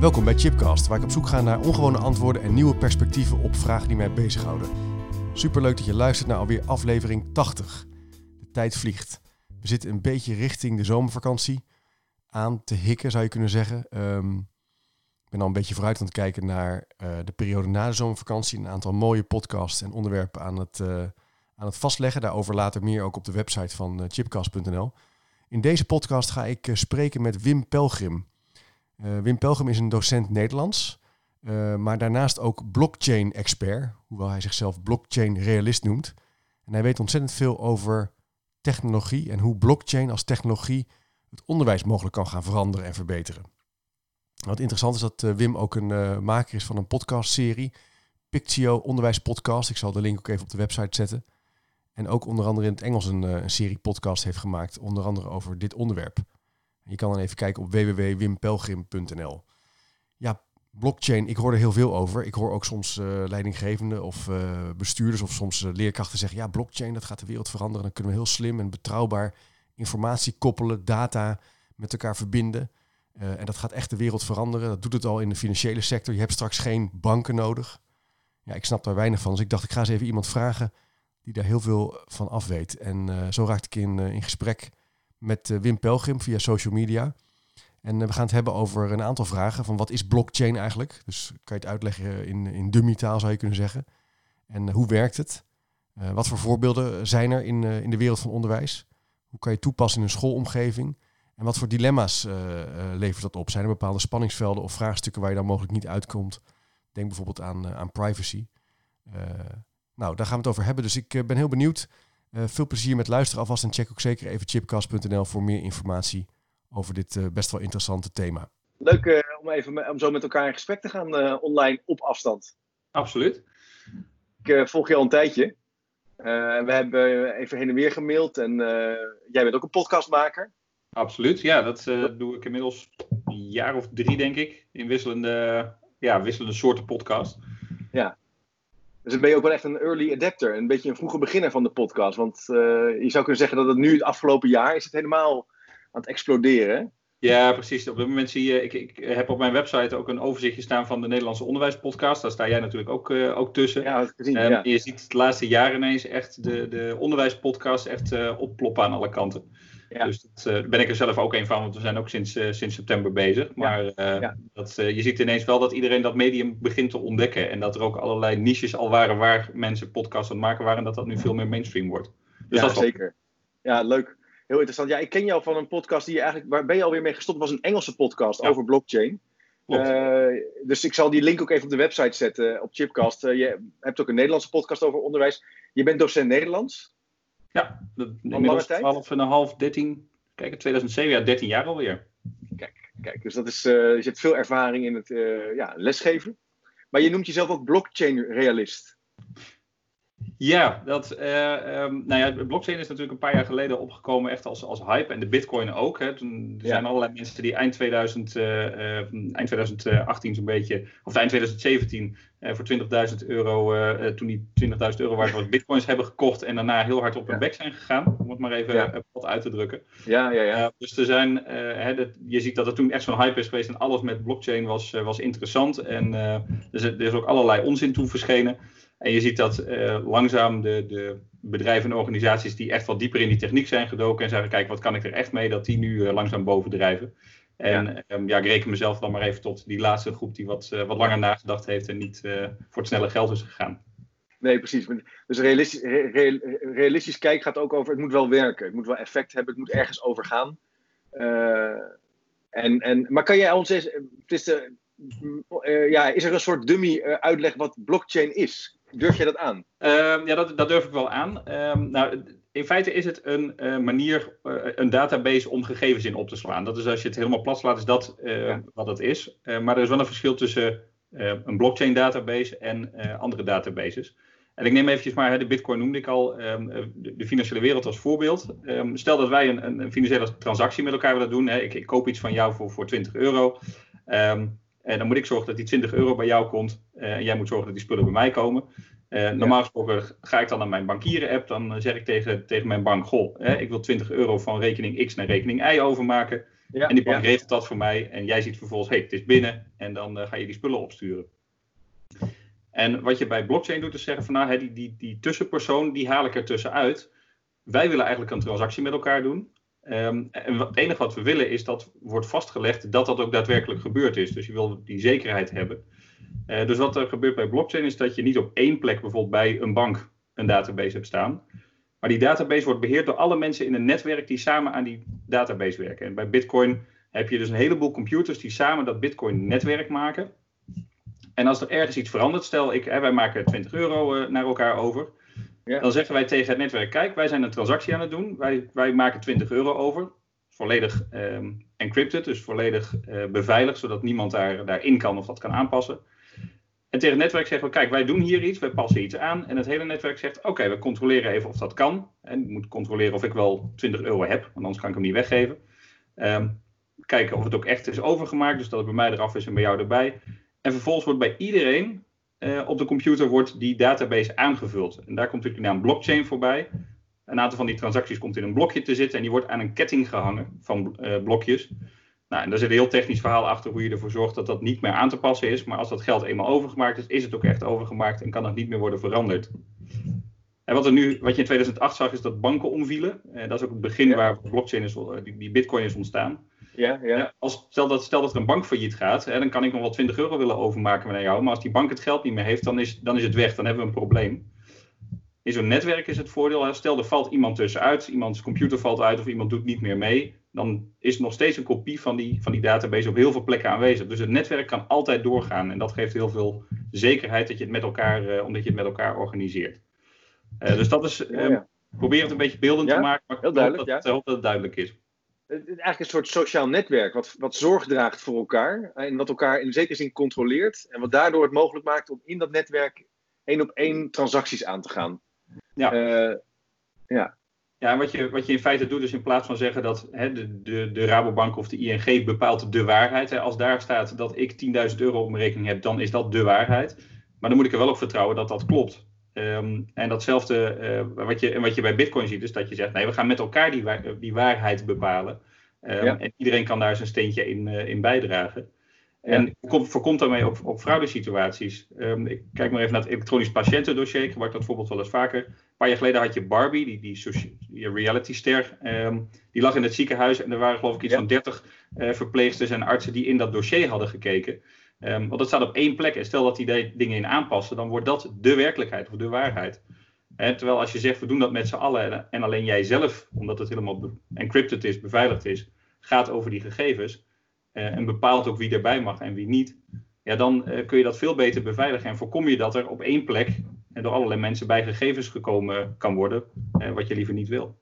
Welkom bij Chipcast, waar ik op zoek ga naar ongewone antwoorden en nieuwe perspectieven op vragen die mij bezighouden. Superleuk dat je luistert naar alweer aflevering 80. De tijd vliegt. We zitten een beetje richting de zomervakantie aan te hikken, zou je kunnen zeggen. Ehm, ik ben al een beetje vooruit aan het kijken naar eh, de periode na de zomervakantie. Een aantal mooie podcasts en onderwerpen aan het, uh, aan het vastleggen. Daarover later meer ook op de website van uh, chipcast.nl. In deze podcast ga ik spreken met Wim Pelgrim. Wim Pelgrim is een docent Nederlands, maar daarnaast ook blockchain-expert, hoewel hij zichzelf blockchain-realist noemt. En hij weet ontzettend veel over technologie en hoe blockchain als technologie het onderwijs mogelijk kan gaan veranderen en verbeteren. Wat interessant is dat Wim ook een maker is van een podcastserie, Pictio Onderwijs Podcast. Ik zal de link ook even op de website zetten. En ook onder andere in het Engels een, een serie podcast heeft gemaakt, onder andere over dit onderwerp. Je kan dan even kijken op www.wimpelgrim.nl. Ja, blockchain, ik hoor er heel veel over. Ik hoor ook soms uh, leidinggevenden of bestuurders of soms leerkrachten zeggen, ja, blockchain, dat gaat de wereld veranderen. Dan kunnen we heel slim en betrouwbaar informatie koppelen, data met elkaar verbinden. En dat gaat echt de wereld veranderen. Dat doet het al in de financiële sector. Je hebt straks geen banken nodig. Ja, ik snap daar weinig van. Dus ik dacht, ik ga eens even iemand vragen die daar heel veel van af weet. En zo raakte ik in, in gesprek met Wim Pelgrim via social media. En we gaan het hebben over een aantal vragen. Van wat is blockchain eigenlijk? Dus kan je het uitleggen in, in dummy-taal zou je kunnen zeggen. En hoe werkt het? wat voor voorbeelden zijn er in, in de wereld van onderwijs? Hoe kan je toepassen in een schoolomgeving? En wat voor dilemma's levert dat op? Zijn er bepaalde spanningsvelden of vraagstukken waar je dan mogelijk niet uitkomt? Denk bijvoorbeeld aan, aan privacy. nou, daar gaan we het over hebben. Dus ik ben heel benieuwd. Veel plezier met luisteren alvast en check ook zeker even chipcast.nl voor meer informatie over dit best wel interessante thema. Leuk om even om zo met elkaar in gesprek te gaan online op afstand. Absoluut. Ik volg je al een tijdje. we hebben even heen en weer gemaild en jij bent ook een podcastmaker. Absoluut, ja, dat uh, doe ik inmiddels een jaar of drie, denk ik, in wisselende, ja, wisselende soorten podcast. Ja, dus dan ben je ook wel echt een early adapter, een beetje een vroege beginner van de podcast. Want uh, je zou kunnen zeggen dat het nu, het afgelopen jaar, is het helemaal aan het exploderen. Ja, precies. Op dit moment zie je, ik, ik heb op mijn website ook een overzichtje staan van de Nederlandse onderwijspodcast. Daar sta jij natuurlijk ook, uh, ook tussen. Ja, dat gezien, um, ja. Je ziet het laatste jaar ineens echt de, de onderwijspodcast echt uh, opploppen aan alle kanten. Ja. Dus dat, uh, daar ben ik er zelf ook een van, want we zijn ook sinds, uh, sinds september bezig. Maar uh, ja. dat, je ziet ineens wel dat iedereen dat medium begint te ontdekken. En dat er ook allerlei niches al waren waar mensen podcasts aan het maken waren. En dat dat nu veel meer mainstream wordt. Dus ja, dat zeker. Ja, leuk. Heel interessant. Ja, ik ken jou van een podcast die je eigenlijk... Waar ben je alweer mee gestopt? Was een Engelse podcast ja. over blockchain. dus ik zal die link ook even op de website zetten, op Chipcast. je hebt ook een Nederlandse podcast over onderwijs. Je bent docent Nederlands. Ja, dat, inmiddels 12 en een half, 13, kijk, 2007, ja, 13 jaar alweer. Kijk, kijk dus dat is, uh, je hebt veel ervaring in het uh, ja, lesgeven. Maar je noemt jezelf ook blockchain-realist. Ja, dat, uh, um, nou ja, blockchain is natuurlijk een paar jaar geleden opgekomen echt als, als hype en de bitcoin ook. Hè. Toen, er ja. zijn allerlei mensen die eind, 2000, uh, eind 2018 zo'n beetje, of eind 2017 uh, voor 20.000 euro, toen die 20.000 euro waard was, bitcoins hebben gekocht en daarna heel hard op hun ja. bek zijn gegaan. Om het maar even ja. wat uit te drukken. Ja, ja, ja. dus er zijn, hè, dat, je ziet dat er toen echt zo'n hype is geweest en alles met blockchain was, was interessant. En dus er is ook allerlei onzin toen verschenen. En je ziet dat uh, langzaam de, de, bedrijven en organisaties die echt wat dieper in die techniek zijn gedoken en zeggen, kijk, wat kan ik er echt mee, dat die nu uh, langzaam bovendrijven. En ja. Um, ja, ik reken mezelf dan maar even tot die laatste groep die wat, uh, wat langer nagedacht heeft en niet voor het snelle geld is gegaan. Nee, precies. Dus realistisch, real, realistisch kijk gaat ook over, het moet wel werken, het moet wel effect hebben, het moet ergens over gaan. en, en, maar kan jij ons eens, het is de, ja, is er een soort dummy uitleg wat blockchain is? Durf je dat aan? Uh, ja, dat, dat, durf ik wel aan. Uh, nou, in feite is het een uh, manier, uh, een database om gegevens in op te slaan. Dat is als je het helemaal plat slaat, is dat ja. wat het is. maar er is wel een verschil tussen een blockchain database en andere databases. En ik neem eventjes maar, de bitcoin noemde ik al, um, de, de, financiële wereld als voorbeeld. Um, stel dat wij een, een, financiële transactie met elkaar willen doen. Hè. Ik, ik, koop iets van jou voor, voor 20 euro. Um, dan moet ik zorgen dat die 20 euro bij jou komt. en jij moet zorgen dat die spullen bij mij komen. Uh, normaal gesproken ga ik dan naar mijn bankieren-app. Dan zeg ik tegen, tegen mijn bank: Goh, ik wil 20 euro van rekening X naar rekening Y overmaken. Ja, en die bank ja. regelt dat voor mij. En jij ziet vervolgens: hey, het is binnen. En dan ga je die spullen opsturen. En wat je bij blockchain doet, is zeggen: van nou, hè, die, die, die tussenpersoon, die haal ik er tussenuit. Wij willen eigenlijk een transactie met elkaar doen. Um, en het enige wat we willen is dat wordt vastgelegd dat dat ook daadwerkelijk gebeurd is. Dus je wil die zekerheid hebben. Uh, dus wat er gebeurt bij blockchain is dat je niet op één plek, bijvoorbeeld bij een bank, een database hebt staan. Maar die database wordt beheerd door alle mensen in een netwerk die samen aan die database werken. En bij Bitcoin heb je dus een heleboel computers die samen dat Bitcoin-netwerk maken. En als er ergens iets verandert, stel ik, hè, wij maken 20 euro uh, naar elkaar over. Dan zeggen wij tegen het netwerk: Kijk, wij zijn een transactie aan het doen. Wij, wij maken 20 euro over. Volledig um, encrypted, dus volledig uh, beveiligd, zodat niemand daar, daarin kan of dat kan aanpassen. En tegen het netwerk zeggen we, kijk, wij doen hier iets, wij passen iets aan. En het hele netwerk zegt, oké, we controleren even of dat kan. En ik moet controleren of ik wel 20 euro heb, want anders kan ik hem niet weggeven. Um, kijken of het ook echt is overgemaakt, dus dat het bij mij eraf is en bij jou erbij. En vervolgens wordt bij iedereen uh, op de computer wordt die database aangevuld. En daar komt natuurlijk de naam blockchain voorbij. Een aantal van die transacties komt in een blokje te zitten en die wordt aan een ketting gehangen van uh, blokjes. Nou, en daar zit een heel technisch verhaal achter hoe je ervoor zorgt dat dat niet meer aan te passen is. Maar als dat geld eenmaal overgemaakt is, is het ook echt overgemaakt en kan het niet meer worden veranderd. En wat, er nu, wat je in 2008 zag, is dat banken omvielen. En dat is ook het begin ja. waar blockchain is, die, die bitcoin is ontstaan. Ja, ja. Als, stel, dat, stel dat er een bank failliet gaat, hè, dan kan ik nog wel 20 euro willen overmaken naar jou. Maar als die bank het geld niet meer heeft, dan is, dan is het weg. Dan hebben we een probleem. In zo'n netwerk is het voordeel, stel er valt iemand tussenuit, iemands computer valt uit of iemand doet niet meer mee dan is er nog steeds een kopie van die, van die database op heel veel plekken aanwezig. Dus het netwerk kan altijd doorgaan. En dat geeft heel veel zekerheid dat je het met elkaar, uh, omdat je het met elkaar organiseert. Uh, dus dat is, uh, ja, ja. probeer het een beetje beeldend te maken, maar heel duidelijk, ik hoop dat, hoop dat het duidelijk is. Eigenlijk een soort sociaal netwerk, wat, wat zorg draagt voor elkaar. En wat elkaar in zekere zin controleert. En wat daardoor het mogelijk maakt om in dat netwerk één op één transacties aan te gaan. Ja. ja. Ja, en wat je, wat je in feite doet, is in plaats van zeggen dat hè, de, de, de Rabobank of de ING bepaalt de waarheid. Hè, als daar staat dat ik 10.000 euro op mijn rekening heb, dan is dat de waarheid. Maar dan moet ik er wel op vertrouwen dat dat klopt. Um, en datzelfde, uh, wat, je, wat je bij Bitcoin ziet, is dat je zegt: nee, we gaan met elkaar die, die waarheid bepalen. Um, ja. En iedereen kan daar zijn steentje in, uh, in bijdragen. En ja. voorkomt daarmee ook, ook fraudesituaties. Um, ik kijk maar even naar het elektronisch patiëntendossier. Ik gebruik dat voorbeeld wel eens vaker. Een paar jaar geleden had je Barbie, die, die, die realityster. Um, die lag in het ziekenhuis en er waren geloof ik iets ja. van 30 uh, verpleegsters en artsen die in dat dossier hadden gekeken. Um, want dat staat op één plek. En stel dat die dingen in aanpassen, dan wordt dat de werkelijkheid of de waarheid. Terwijl als je zegt, we doen dat met z'n allen en, en alleen jij zelf, omdat het helemaal encrypted is, beveiligd is, gaat over die gegevens uh, en bepaalt ook wie erbij mag en wie niet, ja, dan uh, kun je dat veel beter beveiligen en voorkom je dat er op één plek en door allerlei mensen bij gegevens gekomen kan worden, wat je liever niet wil.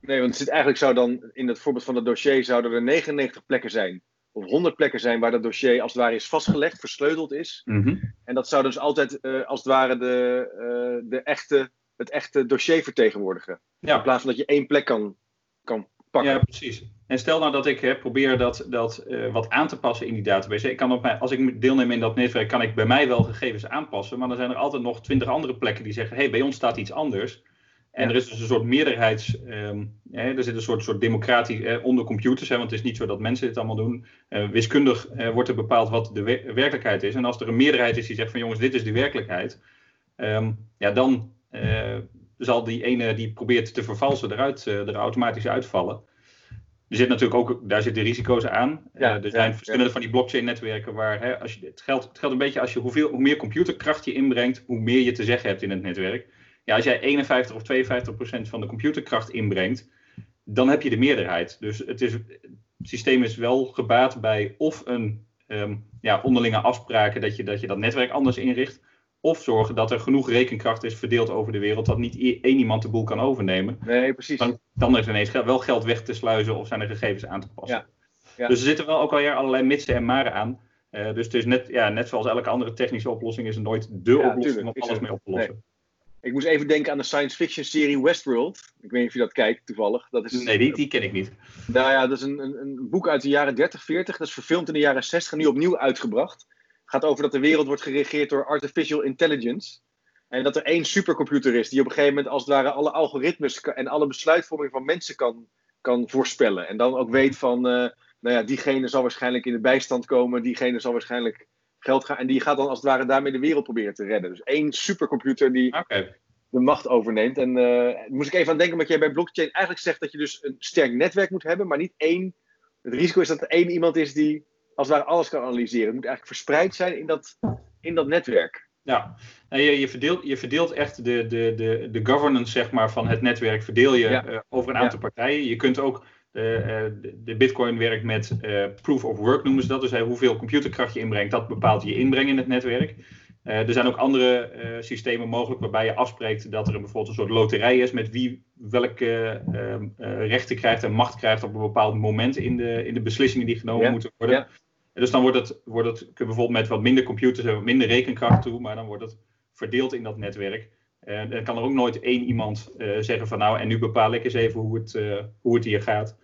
Nee, want het zit eigenlijk zou dan in het voorbeeld van het dossier zouden er 99 plekken zijn of 100 plekken zijn waar dat dossier als het ware is vastgelegd, versleuteld is. Mm -hmm. En dat zou dus altijd als het ware de, de echte, het echte dossier vertegenwoordigen. Ja. In plaats van dat je één plek kan, kan pakken. Ja, precies. En stel nou dat ik hè, probeer dat, dat uh, wat aan te passen in die database. Ik kan op mijn, als ik deelneem in dat netwerk, kan ik bij mij wel gegevens aanpassen. Maar dan zijn er altijd nog twintig andere plekken die zeggen: hé, hey, bij ons staat iets anders. En er is dus een soort meerderheids. Um, hè, er zit een soort, soort democratisch eh, onder computers. Hè, want het is niet zo dat mensen dit allemaal doen. Uh, wiskundig uh, wordt er bepaald wat de wer werkelijkheid is. En als er een meerderheid is die zegt: van jongens, dit is de werkelijkheid. Um, ja, dan zal die ene die probeert te vervalsen eruit, er automatisch uitvallen. Er zit natuurlijk ook, daar zitten risico's aan. Ja, er zijn ja, verschillende ja. van die blockchain-netwerken waar hè, als je, het, geldt, het geldt een beetje als je hoeveel, hoe meer computerkracht je inbrengt, hoe meer je te zeggen hebt in het netwerk. Ja, als jij 51 of 52 procent van de computerkracht inbrengt, dan heb je de meerderheid. Dus het, is, het systeem is wel gebaat bij of een um, ja, onderlinge afspraken dat je, dat je dat netwerk anders inricht, Of zorgen dat er genoeg rekenkracht is verdeeld over de wereld dat niet één iemand de boel kan overnemen. Nee, precies. Dan, dan is er ineens wel geld weg te sluizen of zijn er gegevens aan te passen. Ja. Ja. Dus er zitten wel ook alweer allerlei mitsen en maren aan. Uh, dus het is net, ja, net zoals elke andere technische oplossing is het nooit de oplossing om alles mee op te lossen. Ik moest even denken aan de science fiction serie Westworld. Ik weet niet of je dat kijkt toevallig. Dat is, nee, die, die ken ik niet. Nou ja, dat is een, een, een, boek uit de jaren 30, 40. Dat is verfilmd in de jaren 60 nu opnieuw uitgebracht. Het gaat over dat de wereld wordt geregeerd door artificial intelligence. En dat er één supercomputer is die op een gegeven moment als het ware alle algoritmes en alle besluitvorming van mensen kan, kan voorspellen. En dan ook weet van, uh, nou ja, diegene zal waarschijnlijk in de bijstand komen, diegene zal waarschijnlijk geld gaan. En die gaat dan als het ware daarmee de wereld proberen te redden. Dus één supercomputer die de macht overneemt. En uh, moest ik even aan denken, omdat jij bij blockchain eigenlijk zegt dat je dus een sterk netwerk moet hebben, maar niet één. Het risico is dat er één iemand is die als het ware alles kan analyseren. Het moet eigenlijk verspreid zijn in dat, in dat netwerk. Ja, je, je, verdeelt, je verdeelt echt de, de, de, de governance zeg maar, van het netwerk verdeel je uh, over een aantal partijen. Je kunt ook uh, de Bitcoin werkt met uh, proof of work noemen ze dat. Dus hoeveel computerkracht je inbrengt, dat bepaalt je inbreng in het netwerk. er zijn ook andere systemen mogelijk waarbij je afspreekt dat er bijvoorbeeld een soort loterij is met wie welke rechten krijgt en macht krijgt op een bepaald moment in de, in de beslissingen die genomen moeten worden. Ja. Dus dan wordt het, wordt het kun je bijvoorbeeld met wat minder computers en wat minder rekenkracht toe, maar dan wordt het verdeeld in dat netwerk. En dan kan er ook nooit één iemand zeggen van nou, en nu bepaal ik eens even hoe het, hoe het hier gaat.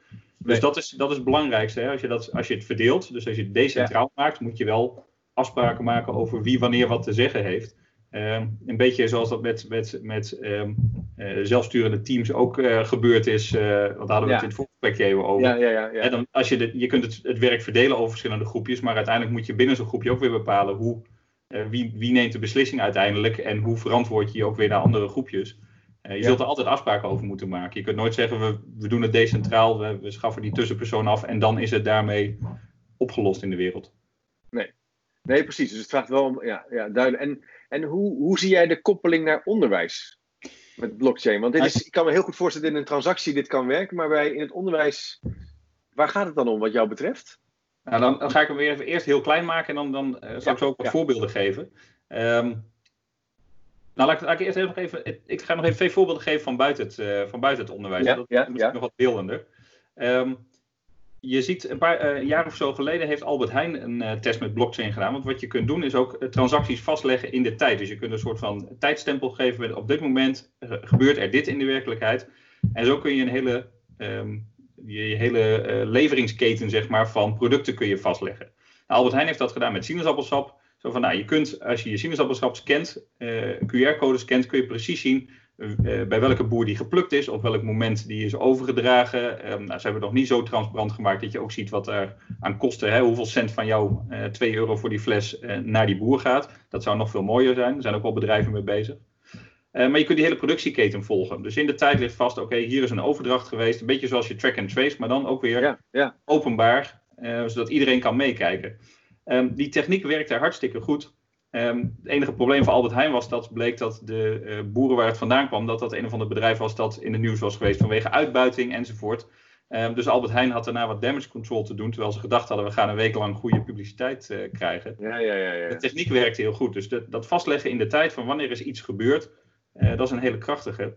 Dus dat is, dat is het belangrijkste. Hè? Als, je dat, als je het verdeelt, dus als je het decentraal maakt, moet je wel afspraken maken over wie wanneer wat te zeggen heeft. Ehm, een beetje zoals dat met, met, met um, uh, zelfsturende teams ook uh, gebeurd is. Uh, want daar hadden we het in het voorgesprekje even over. Ja, ja, ja, ja. dan, als je, de, je kunt het, het werk verdelen over verschillende groepjes, maar uiteindelijk moet je binnen zo'n groepje ook weer bepalen hoe, wie, wie neemt de beslissing uiteindelijk en hoe verantwoord je je ook weer naar andere groepjes. Uh, je zult er altijd afspraken over moeten maken. Je kunt nooit zeggen, we, we doen het decentraal, we, we schaffen die tussenpersoon af en dan is het daarmee opgelost in de wereld. Nee, nee precies. Dus het vraagt wel om, ja, ja duidelijk. En, en hoe, hoe zie jij de koppeling naar onderwijs met blockchain? Want dit is, ik kan me heel goed voorstellen dat in een transactie dit kan werken, maar bij, in het onderwijs, waar gaat het dan om wat jou betreft? Nou, dan, dan ga ik hem weer even eerst heel klein maken en dan, dan uh, zal ik zo ook wat voorbeelden geven. Um, nou, laat ik, laat ik eerst nog even. Ik ga nog even twee voorbeelden geven van buiten het, uh, van buiten het onderwijs. Ja, dat is ja. nog wat beeldender. Um, je ziet, een paar uh, jaar of zo geleden heeft Albert Heijn een uh, test met blockchain gedaan. Want wat je kunt doen is ook transacties vastleggen in de tijd. Dus je kunt een soort van tijdstempel geven met op dit moment gebeurt er dit in de werkelijkheid. En zo kun je een hele, um, je, je, hele leveringsketen zeg maar, van producten kun je vastleggen. Nou, Albert Heijn heeft dat gedaan met sinaasappelsap. Zo van, nou, je kunt, als je je sinaasappelsap scant, uh, eh, QR-code scant, kun je precies zien uh, bij welke boer die geplukt is, op welk moment die is overgedragen. Um, nou, ze hebben het nog niet zo transparant gemaakt dat je ook ziet wat er aan kosten, hè, hoeveel cent van jou uh, 2 euro voor die fles naar die boer gaat. Dat zou nog veel mooier zijn. Er zijn ook wel bedrijven mee bezig. maar je kunt die hele productieketen volgen. Dus in de tijd ligt vast, oké, hier is een overdracht geweest. Een beetje zoals je track and trace, maar dan ook weer ja, ja. openbaar, zodat iedereen kan meekijken. Um, die techniek werkte hartstikke goed. Um, het enige probleem voor Albert Heijn was dat bleek dat de uh, boeren waar het vandaan kwam, dat dat een of ander bedrijf was dat in het nieuws was geweest vanwege uitbuiting enzovoort. Um, dus Albert Heijn had daarna wat damage control te doen, terwijl ze gedacht hadden we gaan een week lang goede publiciteit uh, krijgen. Ja, ja, ja, ja, De techniek werkte heel goed. Dus de, dat vastleggen in de tijd van wanneer is iets gebeurd, uh, dat is een hele krachtige.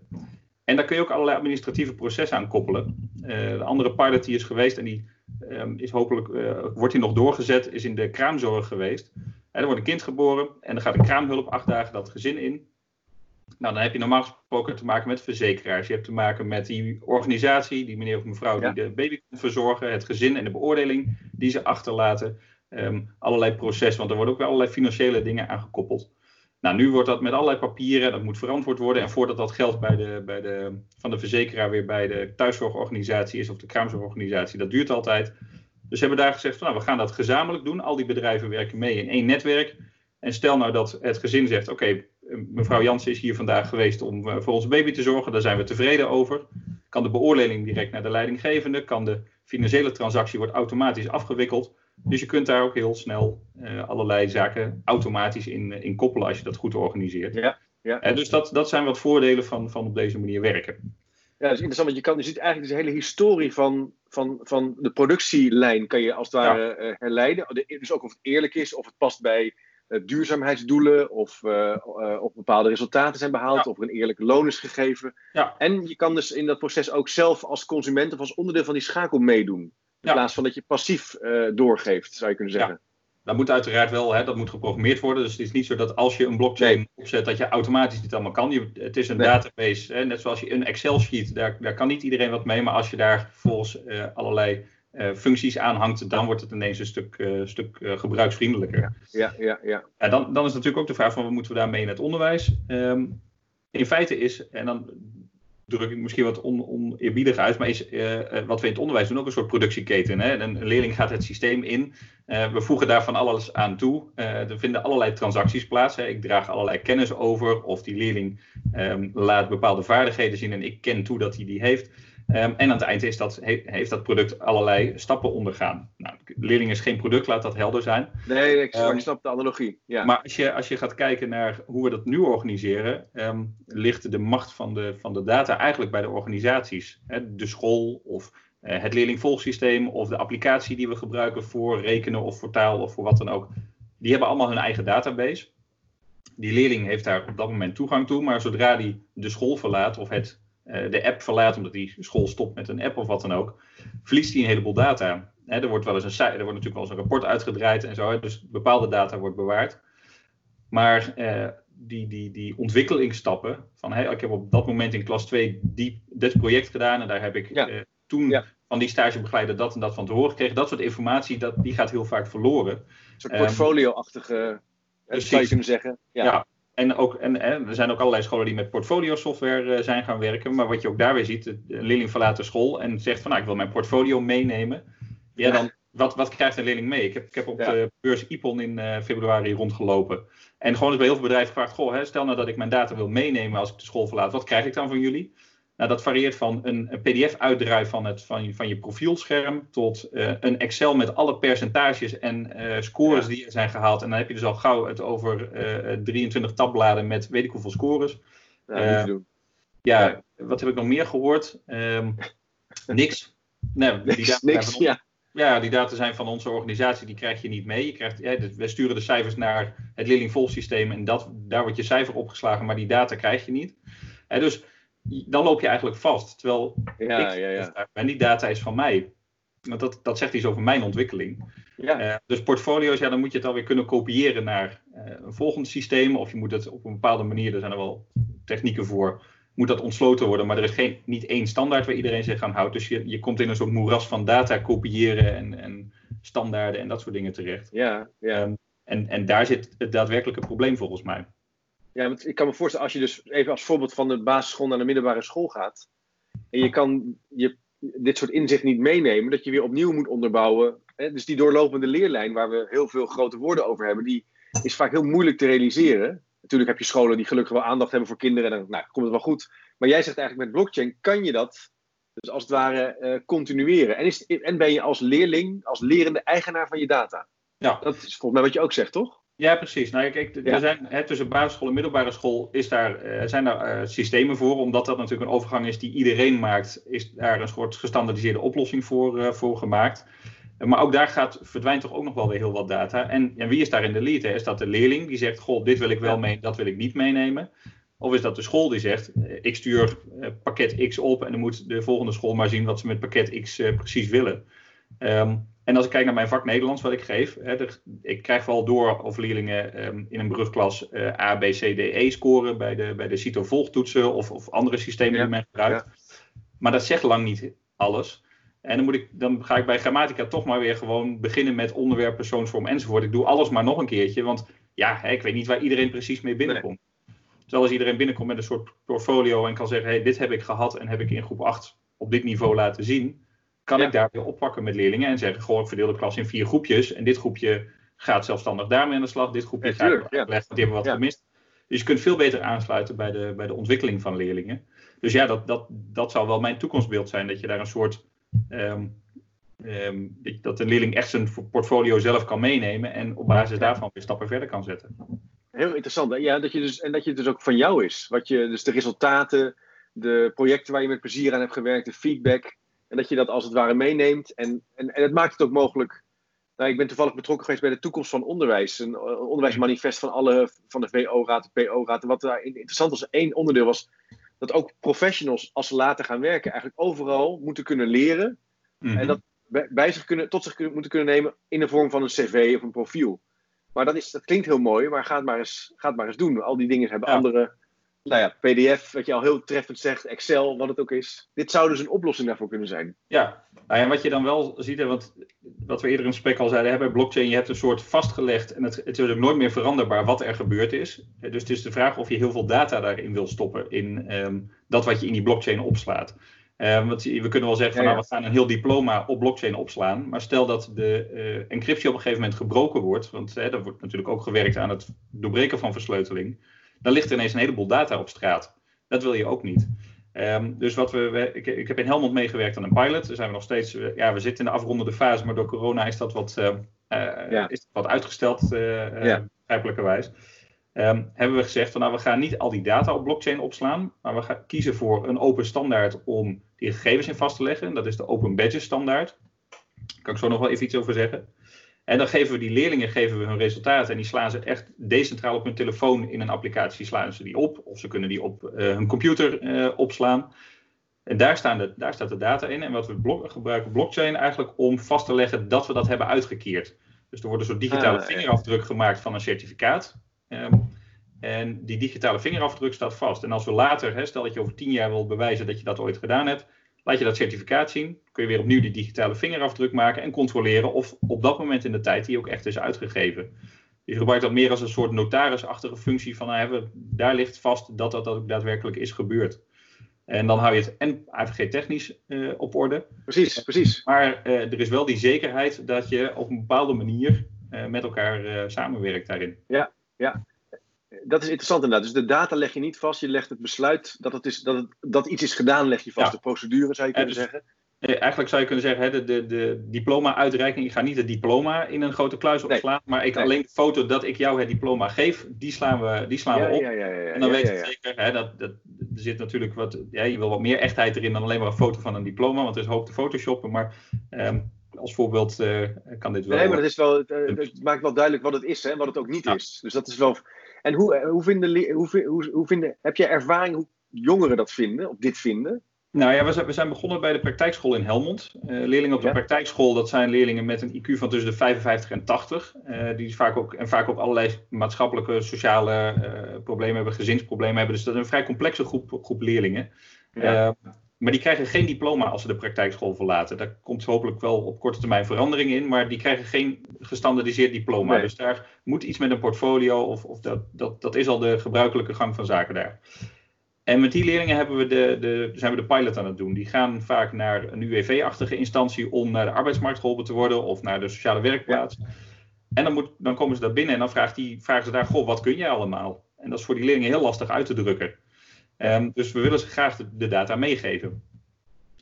En daar kun je ook allerlei administratieve processen aan koppelen. de andere pilot die is geweest en die um, is hopelijk, uh, wordt hij nog doorgezet, is in de kraamzorg geweest. En er wordt een kind geboren en dan gaat een kraamhulp acht dagen dat gezin in. Nou, dan heb je normaal gesproken te maken met verzekeraars. Je hebt te maken met die organisatie, die meneer of mevrouw die de baby komt verzorgen, het gezin en de beoordeling die ze achterlaten. Um, allerlei processen, want er worden ook wel allerlei financiële dingen aangekoppeld. Nou, nu wordt dat met allerlei papieren, dat moet verantwoord worden. En voordat dat geld bij de, bij de, van de verzekeraar weer bij de thuiszorgorganisatie is of de kraamzorgorganisatie, dat duurt altijd. Dus hebben daar gezegd, van, nou, we gaan dat gezamenlijk doen. Al die bedrijven werken mee in één netwerk. En stel nou dat het gezin zegt, oké, mevrouw Jansen is hier vandaag geweest om uh, voor onze baby te zorgen. Daar zijn we tevreden over. Kan de beoordeling direct naar de leidinggevende? Kan de financiële transactie wordt automatisch afgewikkeld? Dus je kunt daar ook heel snel uh, allerlei zaken automatisch in, uh, in koppelen als je dat goed organiseert. Ja, ja. Uh, dus dat, dat zijn wat voordelen van, van op deze manier werken. Ja, dat is interessant, want je, kan, je ziet eigenlijk de hele historie van, van, van de productielijn kan je als het ware ja. herleiden. Dus ook of het eerlijk is, of het past bij duurzaamheidsdoelen of, of bepaalde resultaten zijn behaald of er een eerlijk loon is gegeven. Ja. En je kan dus in dat proces ook zelf als consument of als onderdeel van die schakel meedoen. In plaats van dat je passief doorgeeft, zou je kunnen zeggen. Dat moet uiteraard wel, hè, dat moet geprogrammeerd worden. Dus het is niet zo dat als je een blockchain opzet, dat je automatisch dit allemaal kan. Je, het is een database, hè, net zoals je een Excel-sheet, daar, daar kan niet iedereen wat mee. Maar als je daar vervolgens uh, allerlei uh, functies aanhangt, dan wordt het ineens een stuk, uh, stuk gebruiksvriendelijker. Ja, ja, ja. ja. dan, dan is natuurlijk ook de vraag van wat moeten we daarmee in het onderwijs? Um, in feite is, en dan druk ik misschien wat on, oneerbiedig uit, maar is uh, wat we in het onderwijs doen ook een soort productieketen. Hè? Een, leerling gaat het systeem in, uh, we voegen daar van alles aan toe. Uh, er vinden allerlei transacties plaats. Hè? Ik draag allerlei kennis over, of die leerling um, laat bepaalde vaardigheden zien en ik ken toe dat hij die heeft. Um, en aan het eind is dat, he, heeft dat product allerlei stappen ondergaan. Nou, leerling is geen product, laat dat helder zijn. Nee, ik, um, ik snap de analogie. Ja. Maar als je, als je gaat kijken naar hoe we dat nu organiseren, um, ligt de macht van de, van de data eigenlijk bij de organisaties. Hè, de school of uh, het leerlingvolgsysteem of de applicatie die we gebruiken voor rekenen of voor taal of voor wat dan ook. Die hebben allemaal hun eigen database. Die leerling heeft daar op dat moment toegang toe, maar zodra die de school verlaat of het de app verlaat omdat die school stopt met een app of wat dan ook, verliest hij een heleboel data. Er wordt wel eens een, er wordt natuurlijk wel eens een rapport uitgedraaid en zo, dus bepaalde data wordt bewaard. Maar uh, die, die, die ontwikkelingsstappen, van hey, ik heb op dat moment in klas 2 die, dit project gedaan en daar heb ik ja. uh, toen ja. van die stagebegeleider dat en dat van te horen gekregen, dat soort informatie, dat, die gaat heel vaak verloren. Een soort portfolio-achtige, um, zou je kunnen zeggen. ja. ja. En, ook, en, en, er zijn ook allerlei scholen die met portfolio software uh, zijn gaan werken. Maar wat je ook daar weer ziet, een leerling verlaat de school en zegt van nou, ik wil mijn portfolio meenemen. Ja, dan wat, wat krijgt een leerling mee? Ik heb, ik heb op ja. de beurs IPON in uh, februari rondgelopen. En gewoon eens bij heel veel bedrijven gevraagd, goh, hè, stel nou dat ik mijn data wil meenemen als ik de school verlaat. Wat krijg ik dan van jullie? Nou, dat varieert van een, een pdf-uitdraai van, het, van, je, van je profielscherm tot uh, een Excel met alle percentages en uh, scores die er zijn gehaald. En dan heb je dus al gauw het over uh, 23 tabbladen met weet ik hoeveel scores. Ja, ja, wat heb ik nog meer gehoord? Um, niks. Nee, die niks, niks ja. Ja, die data zijn van onze organisatie, die krijg je niet mee. Je krijgt, ja, we sturen de cijfers naar het leerlingvolgsysteem en dat, daar wordt je cijfer opgeslagen, maar die data krijg je niet. Dus dan loop je eigenlijk vast. Terwijl ja, ik, ja, ja. en die data is van mij. Want dat, dat zegt iets over mijn ontwikkeling. Ja. Uh, dus portfolio's, ja, dan moet je het alweer kunnen kopiëren naar uh, een volgend systeem. Of je moet het op een bepaalde manier, er zijn er wel technieken voor, moet dat ontsloten worden. Maar er is geen, niet één standaard waar iedereen zich aan houdt. Dus je, je komt in een soort moeras van data kopiëren en, en standaarden en dat soort dingen terecht. Ja, ja. Um, en, en daar zit het daadwerkelijke probleem volgens mij. Ja, want ik kan me voorstellen, als je dus even als voorbeeld van de basisschool naar de middelbare school gaat. En je kan je, dit soort inzicht niet meenemen, dat je weer opnieuw moet onderbouwen. Hè? Dus die doorlopende leerlijn, waar we heel veel grote woorden over hebben, die is vaak heel moeilijk te realiseren. Natuurlijk heb je scholen die gelukkig wel aandacht hebben voor kinderen en dan nou, komt het wel goed. Maar jij zegt eigenlijk met blockchain kan je dat dus als het ware uh, continueren. En, is, en ben je als leerling, als lerende eigenaar van je data. Ja. Dat is volgens mij wat je ook zegt, toch? Ja, precies. Nou, kijk, er zijn, hè, tussen basisschool en middelbare school is daar, uh, zijn daar uh, systemen voor. Omdat dat natuurlijk een overgang is die iedereen maakt, is daar een soort gestandardiseerde oplossing voor, uh, voor gemaakt. Maar ook daar gaat, verdwijnt toch ook nog wel weer heel wat data. En, en wie is daar in de lead? Hè? Is dat de leerling die zegt, goh, dit wil ik wel mee, dat wil ik niet meenemen? Of is dat de school die zegt, ik stuur pakket X op en dan moet de volgende school maar zien wat ze met pakket X precies willen. Um, en als ik kijk naar mijn vak Nederlands, wat ik geef, hè, ik krijg wel door of leerlingen um, in een brugklas uh, A, B, C, D, E scoren bij de, bij de CITO-volgtoetsen of, of andere systemen ja, die men gebruikt. Ja. Maar dat zegt lang niet alles. En dan, moet ik, dan ga ik bij grammatica toch maar weer gewoon beginnen met onderwerp, persoonsvorm enzovoort. Ik doe alles maar nog een keertje, want ja, hè, ik weet niet waar iedereen precies mee binnenkomt. Nee. Terwijl als iedereen binnenkomt met een soort portfolio en kan zeggen, hey, dit heb ik gehad en heb ik in groep 8 op dit niveau laten zien kan ja. ik daar weer oppakken met leerlingen en zeggen: Goh, ik verdeel de klas in vier groepjes. En dit groepje gaat zelfstandig daarmee aan de slag. Dit groepje ja, gaat tuurlijk, ja. leggen, die hebben wat gemist. Dus je kunt veel beter aansluiten bij de, bij de ontwikkeling van leerlingen. Dus ja, dat, dat, dat zou wel mijn toekomstbeeld zijn. Dat je daar een soort. Um, um, dat de leerling echt zijn portfolio zelf kan meenemen. En op basis daarvan weer stappen verder kan zetten. Heel interessant. Hè? Ja, dat je dus, en dat je het dus ook van jou is. Wat je, dus de resultaten, de projecten waar je met plezier aan hebt gewerkt, de feedback. En dat je dat als het ware meeneemt. En, en, en het maakt het ook mogelijk Nou, ik ben toevallig betrokken geweest bij de toekomst van onderwijs. Een, onderwijsmanifest van alle van de VO-raad, de PO-raad. En wat daar interessant was, één onderdeel was dat ook professionals, als ze later gaan werken, eigenlijk overal moeten kunnen leren. Mhm. En dat bij zich kunnen, tot zich kunnen, moeten kunnen nemen in de vorm van een cv of een profiel. Maar dat, is, dat klinkt heel mooi, maar ga het maar eens, ga het maar eens doen. Al die dingen hebben Ja. andere. Nou ja, PDF, wat je al heel treffend zegt, Excel, wat het ook is. Dit zou dus een oplossing daarvoor kunnen zijn. Ja, nou ja, wat je dan wel ziet, hè, want wat we eerder in het gesprek al zeiden, hè, bij blockchain, je hebt een soort vastgelegd, en het, het is ook nooit meer veranderbaar wat er gebeurd is. Dus het is de vraag of je heel veel data daarin wil stoppen, in ehm, dat wat je in die blockchain opslaat. Ehm, want we kunnen wel zeggen, van, Ja, ja. nou, we gaan een heel diploma op blockchain opslaan, maar stel dat de eh, encryptie op een gegeven moment gebroken wordt, want hè, er wordt natuurlijk ook gewerkt aan het doorbreken van versleuteling, dan ligt er ineens een heleboel data op straat. Dat wil je ook niet. Ehm, dus wat we, we- ik, ik heb in Helmond meegewerkt aan een pilot. Daar zijn we nog steeds, eh, ja, we zitten in de afrondende fase, maar door corona is dat wat, eh, eh, Ja. is dat wat uitgesteld, eh, Ja. begrijpelijkerwijs. Ehm, hebben we gezegd van nou, we gaan niet al die data op blockchain opslaan, maar we gaan kiezen voor een open standaard om die gegevens in vast te leggen. Dat is de Open Badges standaard. Daar kan ik zo nog wel even iets over zeggen. En dan geven we die leerlingen geven we hun resultaten en die slaan ze echt decentraal op hun telefoon in een applicatie slaan ze die op. Of ze kunnen die op eh, hun computer eh, opslaan. En daar, staan de, daar staat de data in. En wat we blok- gebruiken blockchain eigenlijk om vast te leggen dat we dat hebben uitgekeerd. Dus er wordt een soort digitale Ah, vingerafdruk gemaakt van een certificaat. Ehm, en die digitale vingerafdruk staat vast. En als we later, hè, stel dat je over tien jaar wil bewijzen dat je dat ooit gedaan hebt, laat je dat certificaat zien. Kun je weer opnieuw die digitale vingerafdruk maken en controleren of op dat moment in de tijd die ook echt is uitgegeven. Je gebruikt dat meer als een soort notarisachtige functie van nou, daar ligt vast dat dat ook daadwerkelijk is gebeurd. En dan hou je het en AVG technisch eh, op orde. Precies, precies. Maar eh, er is wel die zekerheid dat je op een bepaalde manier eh, met elkaar samenwerkt daarin. Dat is interessant inderdaad. Dus de data leg je niet vast. Je legt het besluit dat, het is, dat, het, dat iets is gedaan, leg je vast. Ja. De procedure zou je kunnen dus- zeggen. Eigenlijk zou je kunnen zeggen, hè, de, de, de diploma-uitreiking, ik ga niet het diploma in een grote kluis Nee. opslaan, maar ik Nee. alleen de foto dat ik jou het diploma geef, die slaan we, die slaan Ja, we op. ja, ja, ja, ja, En dan weet je zeker, hè, dat, dat, er zit natuurlijk wat, ja, je wil wat meer echtheid erin dan alleen maar een foto van een diploma, want er is hoop te photoshoppen, maar ehm, als voorbeeld eh, kan dit wel. Nee, maar dat is wel, het, eh, het maakt wel duidelijk wat het is en wat het ook niet Ja. is. Dus dat is wel. En hoe, eh, hoe, vinden, hoe, hoe, hoe vinden, heb jij ervaring hoe jongeren dat vinden, of dit vinden? Nou ja, we zijn, we zijn begonnen bij de praktijkschool in Helmond. Eh, leerlingen op de Ja. praktijkschool, dat zijn leerlingen met een IQ van tussen de 55 en 80. eh, die vaak ook, en vaak ook allerlei maatschappelijke, sociale problemen hebben, gezinsproblemen hebben. Dus dat is een vrij complexe groep, groep leerlingen. Ja. Maar die krijgen geen diploma als ze de praktijkschool verlaten. Daar komt hopelijk wel op korte termijn verandering in, maar die krijgen geen gestandardiseerd diploma. Nee. Dus daar moet iets met een portfolio, of, of dat, dat, dat is al de gebruikelijke gang van zaken daar. En met die leerlingen hebben we de, de, zijn we de pilot aan het doen. Die gaan vaak naar een UWV-achtige instantie om naar de arbeidsmarkt geholpen te worden of naar de sociale werkplaats. En dan, moet, dan komen ze daar binnen en dan vraagt die, vragen ze daar: Goh, wat kun jij allemaal? En dat is voor die leerlingen heel lastig uit te drukken. Ehm, dus we willen ze graag de, de data meegeven.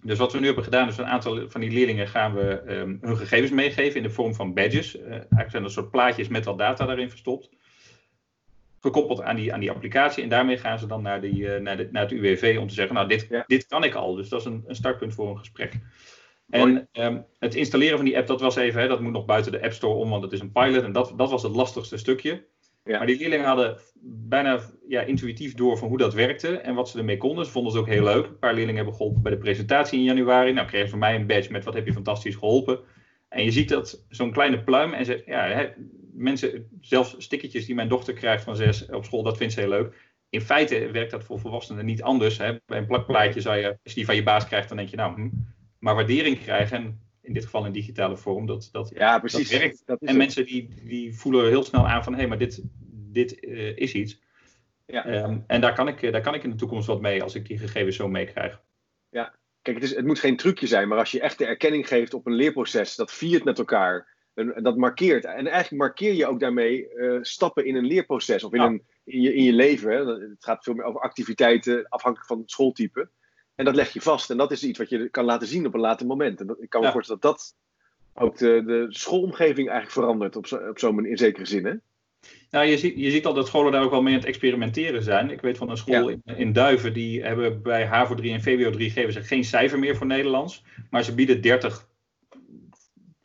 Dus wat we nu hebben gedaan, is een aantal van die leerlingen gaan we ehm, hun gegevens meegeven in de vorm van badges. Eh, eigenlijk zijn er soort plaatjes met wat data daarin verstopt. Gekoppeld aan die, aan die applicatie. En daarmee gaan ze dan naar, die, eh, naar, de, naar het UWV om te zeggen, nou dit, Ja. dit kan ik al. Dus dat is een, een startpunt voor een gesprek. En ehm, het installeren van die app, dat was even, hè, dat moet nog buiten de App Store om, want het is een pilot. En dat, dat was het lastigste stukje. Ja. Maar die leerlingen hadden bijna ja, intuïtief door van hoe dat werkte en wat ze ermee konden. Ze vonden het ook heel leuk. Een paar leerlingen hebben geholpen bij de presentatie in januari. Nou, kregen ze van mij een badge met wat heb je fantastisch geholpen. En je ziet dat zo'n kleine pluim en ze, ja, mensen, zelfs stickertjes die mijn dochter krijgt van zes op school, dat vindt ze heel leuk. In feite werkt dat voor volwassenen niet anders. Hè. Bij een plakplaatje zou je, als je die van je baas krijgt, dan denk je nou, hm. maar waardering krijgen, en in dit geval in digitale vorm, dat, dat, Ja, precies. dat werkt. Dat is en het. mensen die, die voelen heel snel aan van hé, maar dit, dit eh, is iets. Ja. Ehm, en daar kan, ik, eh, daar kan ik in de toekomst wat mee als ik die gegevens zo meekrijg. Kijk, het, is, het moet geen trucje zijn, maar als je echt de erkenning geeft op een leerproces, dat viert met elkaar, en, dat markeert. En eigenlijk markeer je ook daarmee eh, stappen in een leerproces of in, Ja. een, in, je, in je leven. Hè. Het gaat veel meer over activiteiten, afhankelijk van het schooltype. En dat leg je vast. En dat is iets wat je kan laten zien op een later moment. En dat, ik kan me Ja. voorstellen dat dat ook de, de schoolomgeving eigenlijk verandert op zo'n op zo'n manier, in zekere zin. Hè? Nou, je ziet, je ziet al dat scholen daar ook wel mee aan het experimenteren zijn. Ik weet van een school in, in Duiven, die hebben bij HAVO 3 en VWO 3 geven ze geen cijfer meer voor Nederlands. Maar ze bieden 30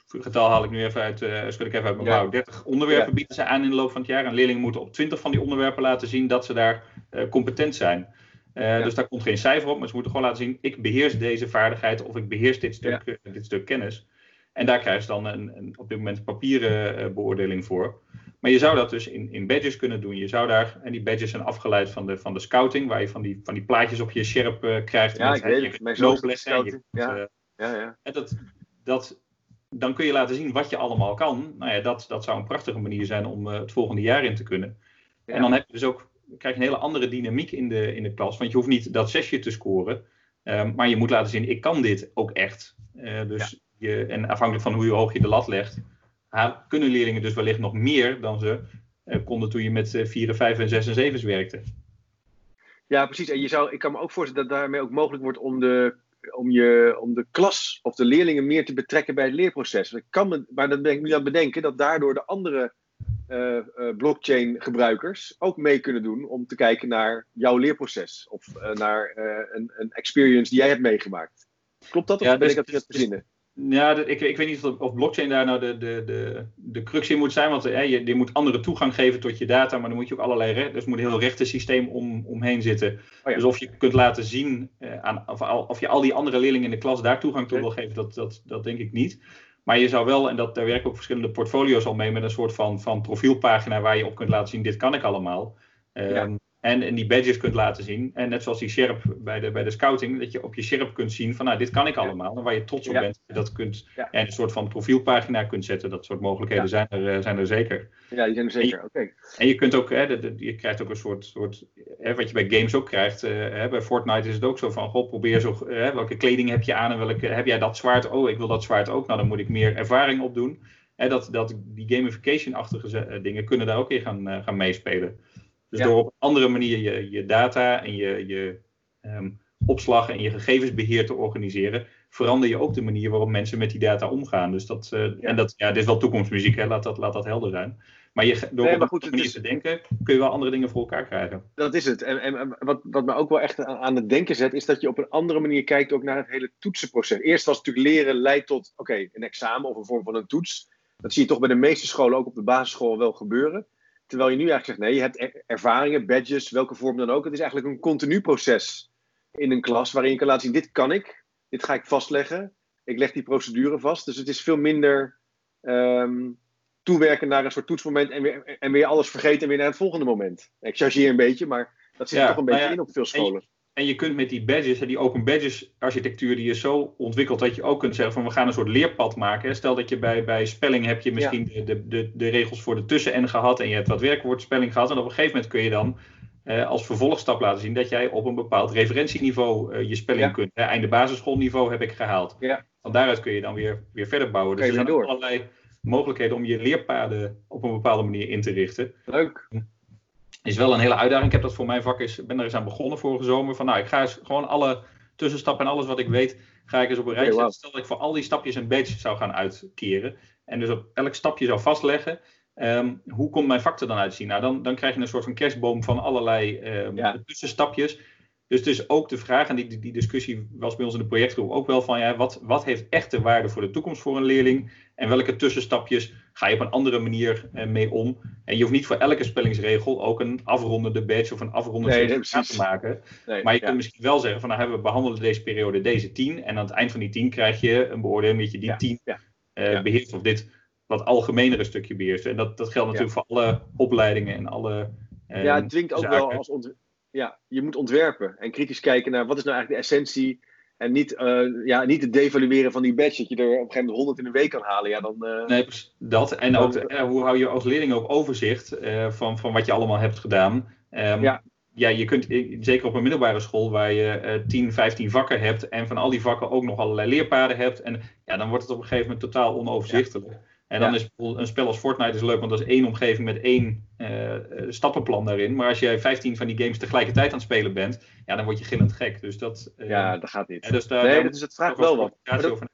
getal haal ik nu even uit, uh, schud ik even uit mijn ja. 30 onderwerpen bieden ze aan in de loop van het jaar. En leerlingen moeten op 20 van die onderwerpen laten zien dat ze daar competent zijn. Dus daar komt geen cijfer op, maar ze moeten gewoon laten zien: ik beheers deze vaardigheid of ik beheers dit stuk, dit stuk kennis. En daar krijg je dan een, een, op dit moment een papieren beoordeling voor. Maar je zou dat dus in, in badges kunnen doen. Je zou daar, en die badges zijn afgeleid van de, van de scouting, waar je van die, van die plaatjes op je scherp uh, krijgt. Ja, ik weet het. Mijn scouting. Ja. Uh, ja, ja. En dat, dat, dan kun je laten zien wat je allemaal kan. Nou ja, dat, dat zou een prachtige manier zijn om uh, het volgende jaar in te kunnen. Ja. En dan heb je dus ook, krijg je een hele andere dynamiek in de, in de klas. Want je hoeft niet dat zesje te scoren. Um, maar je moet laten zien, ik kan dit ook echt. dus je, en afhankelijk van hoe hoog je de lat legt kunnen leerlingen dus wellicht nog meer dan ze uh, konden toen je met uh, 4, 5 en 6 en 7 werkte. Ja, precies. En je zou, ik kan me ook voorstellen dat daarmee ook mogelijk wordt om de, om, je, om de klas of de leerlingen meer te betrekken bij het leerproces. Ik kan me, maar dan ben ik nu aan het bedenken dat daardoor de andere uh, uh, blockchain gebruikers ook mee kunnen doen om te kijken naar jouw leerproces of uh, naar een, een experience die jij hebt meegemaakt. Klopt dat of ja, ben dus, ik dat dus, verzinnen? Ja, ik, ik weet niet of, of, blockchain daar nou de, de, de, de crux in moet zijn. Want hè, je, je moet andere toegang geven tot je data, maar dan moet je ook allerlei rechten. Dus er moet een heel rechtensysteem om, omheen zitten. Oh ja. Dus of je kunt laten zien, uh, aan, of, of, je al die andere leerlingen in de klas daar toegang toe wil geven, dat, dat, dat denk ik niet. Maar je zou wel, en dat, daar werken ook verschillende portfolio's al mee, met een soort van, van profielpagina waar je op kunt laten zien: dit kan ik allemaal. Um, ja. En, en die badges kunt laten zien. En net zoals die Sherp bij de, bij de scouting, dat je op je Sherp kunt zien van nou, dit kan ik allemaal. En waar je trots op ja. bent, dat kunt ja. en een soort van profielpagina kunt zetten. Dat soort mogelijkheden zijn, er, eh, zijn er zeker. Ja, die zijn er zeker, oké. En je kunt ook, hè, de, de, je krijgt ook een soort, soort hè, wat je bij games ook krijgt. Uh, hè, bij Fortnite is het ook zo van, goh, probeer zo, hè, welke kleding heb je aan en welke, heb jij dat zwaard? Oh, ik wil dat zwaard ook. Nou, dan moet ik meer ervaring opdoen. Hè, dat, dat, die gamification-achtige eh, dingen kunnen daar ook in gaan, gaan meespelen. Dus door op een andere manier je, je data en je, je um, opslag en je gegevensbeheer te organiseren, verander je ook de manier waarop mensen met die data omgaan. Dus dat, uh, ja. En dat, ja, dit is wel toekomstmuziek, hè? Laat, dat, laat dat helder zijn. Maar je, door nee, maar goed, op manier is... te denken, kun je wel andere dingen voor elkaar krijgen. Dat is het. En, en wat, wat me ook wel echt aan, aan het denken zet, is dat je op een andere manier kijkt ook naar het hele toetsenproces. Eerst was natuurlijk leren leidt tot, oké, okay, een examen of een vorm van een toets. Dat zie je toch bij de meeste scholen, ook op de basisschool, wel gebeuren. Terwijl je nu eigenlijk zegt, nee, je hebt ervaringen, badges, welke vorm dan ook. Het is eigenlijk een continu proces in een klas waarin je kan laten zien, dit kan ik, dit ga ik vastleggen. Ik leg die procedure vast. Dus het is veel minder um, toewerken naar een soort toetsmoment en weer, en weer alles vergeten en weer naar het volgende moment. Ik chargeer een beetje, maar dat zit ja, toch een beetje ja, in op veel scholen. En je kunt met die badges, die open badges architectuur, die is zo ontwikkeld dat je ook kunt zeggen van we gaan een soort leerpad maken. Stel dat je bij, bij spelling heb je misschien ja. de, de, de, regels voor de tussen-en gehad en je hebt wat werkwoordspelling gehad. En op een gegeven moment kun je dan eh, als vervolgstap laten zien dat jij op een bepaald referentieniveau uh, je spelling ja. kunt. Hè, einde basisschoolniveau heb ik gehaald. Ja. Van daaruit kun je dan weer, weer verder bouwen. Dus er zijn allerlei mogelijkheden om je leerpaden op een bepaalde manier in te richten. Leuk is wel een hele uitdaging. Ik heb dat voor mijn vak is, ben er eens aan begonnen vorige zomer. Van nou, ik ga eens gewoon alle tussenstappen en alles wat ik weet, ga ik eens op een rij zetten. Stel dat ik voor al die stapjes een badge zou gaan uitkeren. En dus op elk stapje zou vastleggen. Um, hoe komt mijn vak er dan uitzien? Nou, dan, dan krijg je een soort van kerstboom van allerlei um, ja. tussenstapjes. Dus het is ook de vraag, en die, die discussie was bij ons in de projectgroep ook wel van, ja, wat, wat heeft echte waarde voor de toekomst voor een leerling? En welke tussenstapjes ga je op een andere manier eh, mee om? En je hoeft niet voor elke spellingsregel ook een afrondende badge of een afrondende nee, te maken. Nee, maar je ja. kunt misschien wel zeggen van, nou, we behandelen deze periode deze tien. En aan het eind van die tien krijg je een beoordeling dat je die ja, tien ja, uh, beheerst. Of dit wat algemenere stukje beheerst. En dat, dat geldt natuurlijk voor alle opleidingen en alle. Uh, ja, het dwingt ook zaken. wel als ont ja, je moet ontwerpen en kritisch kijken naar wat is nou eigenlijk de essentie. En niet, uh, ja, niet het devalueren van die badge, dat je er op een gegeven moment 100 in een week kan halen. Ja, dan, uh, nee, dat. En ook, uh, hoe hou je als leerling ook overzicht van, van wat je allemaal hebt gedaan. Um, ja. ja, je kunt, zeker op een middelbare school waar je 10, 15 vakken hebt en van al die vakken ook nog allerlei leerpaden hebt. En ja, dan wordt het op een gegeven moment totaal onoverzichtelijk. Ja. En dan ja. is een spel als Fortnite is leuk, want dat is één omgeving met één uh, stappenplan daarin. Maar als jij 15 van die games tegelijkertijd aan het spelen bent, ja, dan word je gillend gek. Dus dat, uh, ja, dat gaat niet. Dus daar, nee, dus het vraagt wel wat. Dat,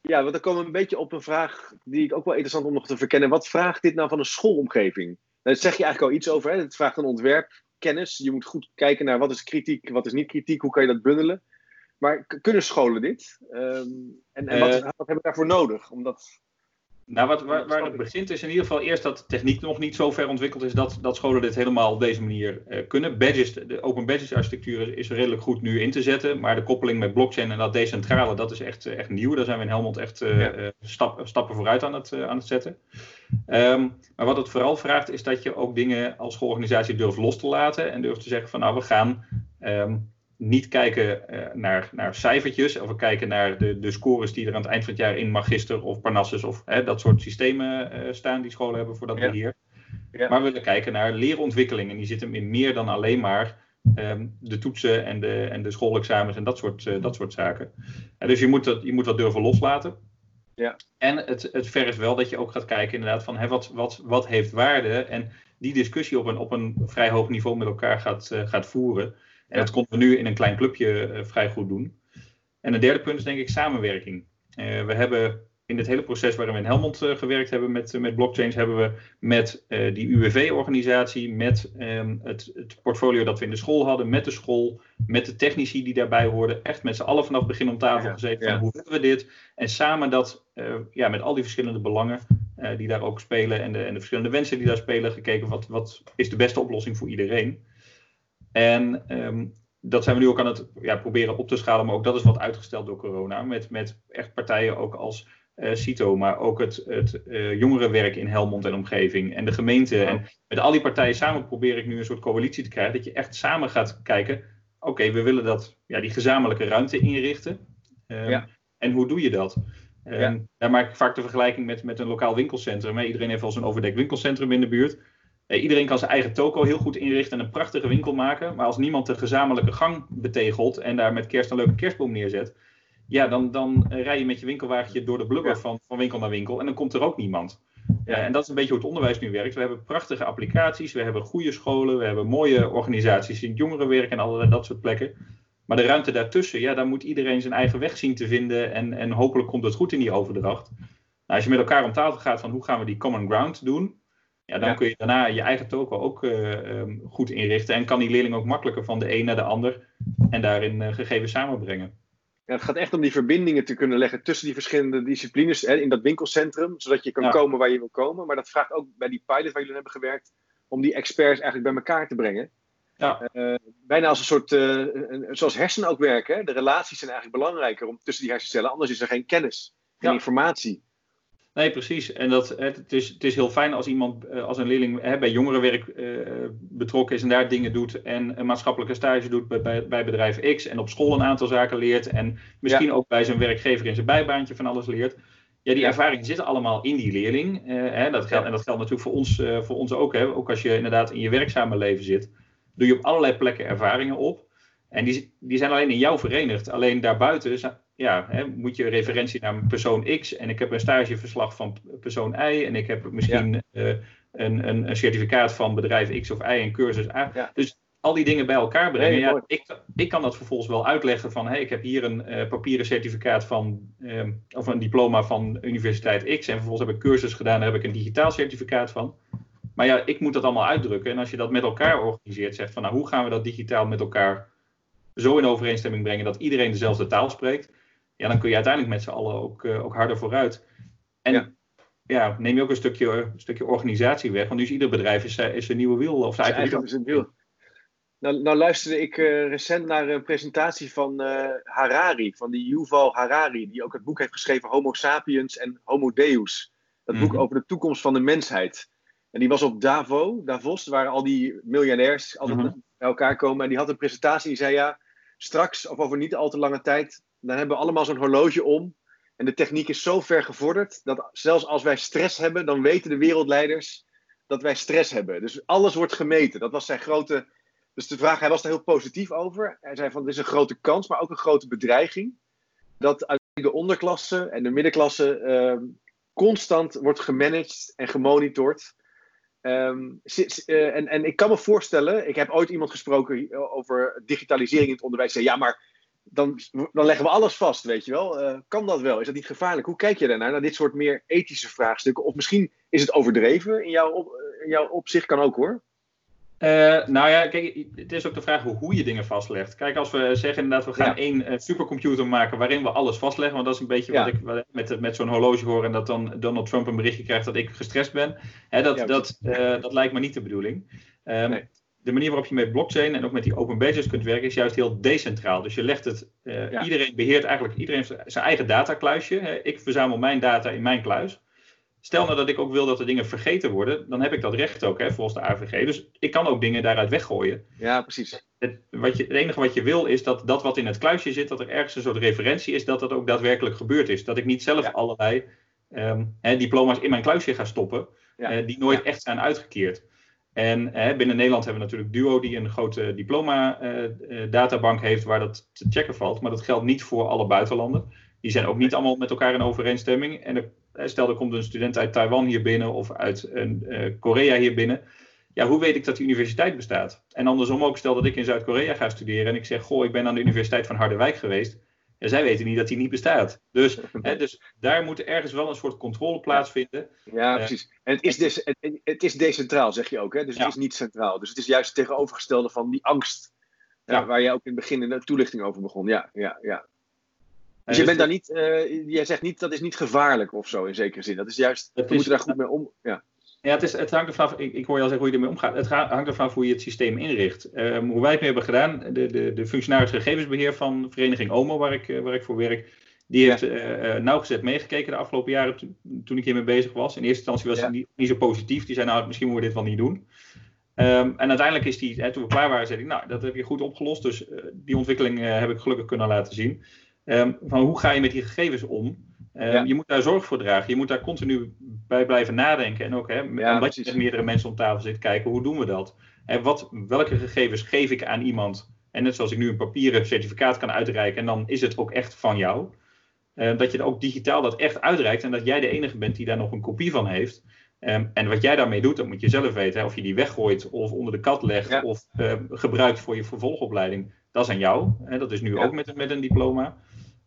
ja, want dan komen we een beetje op een vraag die ik ook wel interessant om nog te verkennen. Wat vraagt dit nou van een schoolomgeving? Daar zeg je eigenlijk al iets over. Hè? Het vraagt een ontwerpkennis. Je moet goed kijken naar wat is kritiek, wat is niet kritiek, hoe kan je dat bundelen. Maar kunnen scholen dit? Um, en, en wat, wat hebben we daarvoor nodig? Omdat Nou, wat, waar, waar het begint is in ieder geval eerst dat techniek nog niet zo ver ontwikkeld is dat, dat scholen dit helemaal op deze manier uh, kunnen. Badges, de open badges architectuur is redelijk goed nu in te zetten, maar de koppeling met blockchain en dat decentrale, dat is echt, echt nieuw. Daar zijn we in Helmond echt uh, ja. stap, stappen vooruit aan het, aan het zetten. Um, maar wat het vooral vraagt is dat je ook dingen als schoolorganisatie durft los te laten en durft te zeggen van nou, we gaan... Um, niet kijken uh, naar, naar cijfertjes, of we kijken naar de, de scores die er aan het eind van het jaar in Magister of Parnassus of hè, dat soort systemen uh, staan die scholen hebben voor dat ja. beheer. Ja. Maar we willen kijken naar leerontwikkeling en die zit hem in meer dan alleen maar um, de toetsen en de, en de schoolexamens en dat soort, uh, dat soort zaken. En dus je moet, dat, je moet dat durven loslaten. Ja. En het, het vergt wel dat je ook gaat kijken inderdaad van hè, wat, wat, wat heeft waarde en die discussie op een, op een vrij hoog niveau met elkaar gaat, gaat voeren. En dat konden we nu in een klein clubje uh, vrij goed doen. En een derde punt is denk ik samenwerking. Uh, we hebben in dit hele proces waarin we in Helmond uh, gewerkt hebben met, met blockchains, hebben we met die UWV-organisatie, met um, het, het, portfolio dat we in de school hadden, met de school, met de technici die daarbij hoorden, echt met z'n allen vanaf het begin om tafel ja, gezeten van hoe willen we dit? En samen dat, ja, met al die verschillende belangen die daar ook spelen en de, en de verschillende wensen die daar spelen, gekeken wat, wat is de beste oplossing voor iedereen. En um, dat zijn we nu ook aan het ja, proberen op te schalen, maar ook dat is wat uitgesteld door corona. Met, met echt partijen ook als uh, CITO, maar ook het, het uh, jongerenwerk in Helmond en omgeving en de gemeente. Ja. En met al die partijen samen probeer ik nu een soort coalitie te krijgen, dat je echt samen gaat kijken, oké, okay, we willen dat, ja, die gezamenlijke ruimte inrichten. Um, ja. En hoe doe je dat? Um, Ja. Daar maak ik vaak de vergelijking met, met een lokaal winkelcentrum. Hè. Iedereen heeft wel zo'n overdekt winkelcentrum in de buurt. Eh, iedereen kan zijn eigen toko heel goed inrichten en een prachtige winkel maken. Maar als niemand de gezamenlijke gang betegelt en daar met kerst een leuke kerstboom neerzet. Ja, dan, dan rij je met je winkelwagentje door de blubber Ja. van, van winkel naar winkel en dan komt er ook niemand. Ja. Eh, en dat is een beetje hoe het onderwijs nu werkt. We hebben prachtige applicaties, we hebben goede scholen, we hebben mooie organisaties in het jongerenwerk en allerlei dat soort plekken. Maar de ruimte daartussen, ja, daar moet iedereen zijn eigen weg zien te vinden en, en hopelijk komt het goed in die overdracht. Nou, als je met elkaar om tafel gaat van hoe gaan we die common ground doen, ja, dan Ja. kun je daarna je eigen toko ook eh, ehm, goed inrichten en kan die leerling ook makkelijker van de een naar de ander en daarin eh, gegevens samenbrengen. Ja, het gaat echt om die verbindingen te kunnen leggen tussen die verschillende disciplines hè, in dat winkelcentrum, zodat je kan Ja. komen waar je wil komen. Maar dat vraagt ook bij die pilot waar jullie hebben gewerkt, om die experts eigenlijk bij elkaar te brengen. Ja. Eh, bijna als een soort, zoals hersenen ook werken. Hè? De relaties zijn eigenlijk belangrijker om, tussen die hersencellen, anders is er geen kennis, geen informatie. Nee, precies. En dat, het, is, het is heel fijn als iemand, eh, als een leerling hè, bij jongerenwerk eh, betrokken is en daar dingen doet en een maatschappelijke stage doet bij, bij, bij bedrijf X en op school een aantal zaken leert en misschien ook bij zijn werkgever in zijn bijbaantje van alles leert. Ja, die Ja. ervaringen zitten allemaal in die leerling. eh, hè, dat geldt. En dat geldt natuurlijk voor ons, voor ons ook. Hè. Ook als je inderdaad in je werkzame leven zit, doe je op allerlei plekken ervaringen op. En die, die zijn alleen in jou verenigd. Alleen daarbuiten ja, hè, moet je referentie naar persoon X. En ik heb een stageverslag van persoon Y. En ik heb misschien eh, een, een, een certificaat van bedrijf X of Y en cursus A. Ja. Dus al die dingen bij elkaar brengen. Nee, ja, ik, ik kan dat vervolgens wel uitleggen van... Hey, ik heb hier een eh, papieren certificaat van... ehm, of een diploma van Universiteit X. En vervolgens heb ik cursus gedaan. Daar heb ik een digitaal certificaat van. Maar ja, ik moet dat allemaal uitdrukken. En als je dat met elkaar organiseert, zegt van... Nou, hoe gaan we dat digitaal met elkaar zo in overeenstemming brengen... dat iedereen dezelfde taal spreekt... Ja, dan kun je uiteindelijk met z'n allen ook, eh, ook harder vooruit. En Ja. ja. neem je ook een stukje, een stukje organisatie weg. Want nu is ieder bedrijf is, eh, is een nieuwe wiel of zijn eigen is een wiel. Nou, nou luisterde ik eh, recent naar een presentatie van Harari, van die Yuval Harari, die ook het boek heeft geschreven Homo sapiens en Homo Deus. Dat boek Mhm. over de toekomst van de mensheid. En die was op Davos, Davos, waar al die miljonairs altijd Mhm. bij elkaar komen. En die had een presentatie en die zei ja, straks of over niet al te lange tijd, dan hebben we allemaal zo'n horloge om. En de techniek is zo ver gevorderd dat zelfs als wij stress hebben, dan weten de wereldleiders dat wij stress hebben. Dus alles wordt gemeten. Dat was zijn grote. Dus de vraag, hij was er heel positief over. Hij zei van het is een grote kans, maar ook een grote bedreiging. Dat de onderklasse en de middenklasse ehm, constant wordt gemanaged en gemonitord. Ehm, eh, en, en ik kan me voorstellen, ik heb ooit iemand gesproken over digitalisering in het onderwijs. Zei, ja, maar dan, dan leggen we alles vast, weet je wel. Eh, kan dat wel? Is dat niet gevaarlijk? Hoe kijk je daarnaar, naar dit soort meer ethische vraagstukken? Of misschien is het overdreven in jouw, op, in jouw opzicht, kan ook hoor. Uh, nou ja, kijk, het is ook de vraag hoe je dingen vastlegt. Kijk, als we zeggen inderdaad, we gaan één uh, supercomputer maken waarin we alles vastleggen, want dat is een beetje wat ik met, met zo'n horloge hoor en dat dan Donald Trump een berichtje krijgt dat ik gestrest ben. Hè, dat, dat, uh, dat lijkt me niet de bedoeling. Um, nee. De manier waarop je met blockchain en ook met die open bases kunt werken is juist heel decentraal. Dus je legt het, iedereen beheert eigenlijk, iedereen zijn eigen datakluisje. Ik verzamel mijn data in mijn kluis. Stel nou dat ik ook wil dat er dingen vergeten worden, dan heb ik dat recht ook, hè, volgens de AVG. Dus ik kan ook dingen daaruit weggooien. Ja, precies. Het, wat je, het enige wat je wil is dat dat wat in het kluisje zit, dat er ergens een soort referentie is, dat dat ook daadwerkelijk gebeurd is. Dat ik niet zelf allerlei um, hè, diploma's in mijn kluisje ga stoppen, ja. uh, die nooit echt zijn uitgekeerd. En binnen Nederland hebben we natuurlijk Duo, die een grote diploma-databank uh, heeft waar dat te checken valt. Maar dat geldt niet voor alle buitenlanden. Die zijn ook niet allemaal met elkaar in overeenstemming. En er Stel, er komt een student uit Taiwan hier binnen of uit Korea hier binnen. Ja, hoe weet ik dat die universiteit bestaat? En andersom ook, stel dat ik in Zuid-Korea ga studeren en ik zeg, goh, ik ben aan de Universiteit van Harderwijk geweest. Ja, zij weten niet dat die niet bestaat. Dus, hè, dus daar moet ergens wel een soort controle plaatsvinden. Ja, precies. En het is, des, het, het, is decentraal, zeg je ook. Hè? Dus het is niet centraal. Dus het is juist het tegenovergestelde van die angst. Ja. waar jij ook in het begin in de toelichting over begon. Ja, ja, ja. Dus je bent daar niet, uh, jij zegt niet dat is niet gevaarlijk of zo in zekere zin. Dat is juist, we moeten daar goed mee om. Ja. Ja, het, is, het hangt ervan af, ik, ik hoor je al zeggen hoe je ermee omgaat. Het hangt ervan af hoe je het systeem inricht. Um, hoe wij het mee hebben gedaan, de, de, de functionaris gegevensbeheer van vereniging OMO, waar ik, waar ik voor werk, die heeft uh, nauwgezet meegekeken de afgelopen jaren toen ik hiermee bezig was. In eerste instantie was ja. hij niet, niet, zo positief. Die zei, nou, misschien moeten we dit wel niet doen. Um, en uiteindelijk is die, hè, toen we klaar waren, zei hij, nou, dat heb je goed opgelost. Dus uh, die ontwikkeling uh, heb ik gelukkig kunnen laten zien. Um, van hoe ga je met die gegevens om? Ja. Je moet daar zorg voor dragen. Je moet daar continu bij blijven nadenken. En ook, hè, ja, omdat je met meerdere mensen om tafel zit, kijken hoe doen we dat? En wat, welke gegevens geef ik aan iemand? En net zoals ik nu een papieren certificaat kan uitreiken, en dan is het ook echt van jou. Uh, dat je ook digitaal dat echt uitreikt en dat jij de enige bent die daar nog een kopie van heeft. Um, en wat jij daarmee doet, dat moet je zelf weten. Hè? Of je die weggooit of onder de kat legt ja. of uh, gebruikt voor je vervolgopleiding. Dat is aan jou. Hè? Dat is nu ook met, met een diploma.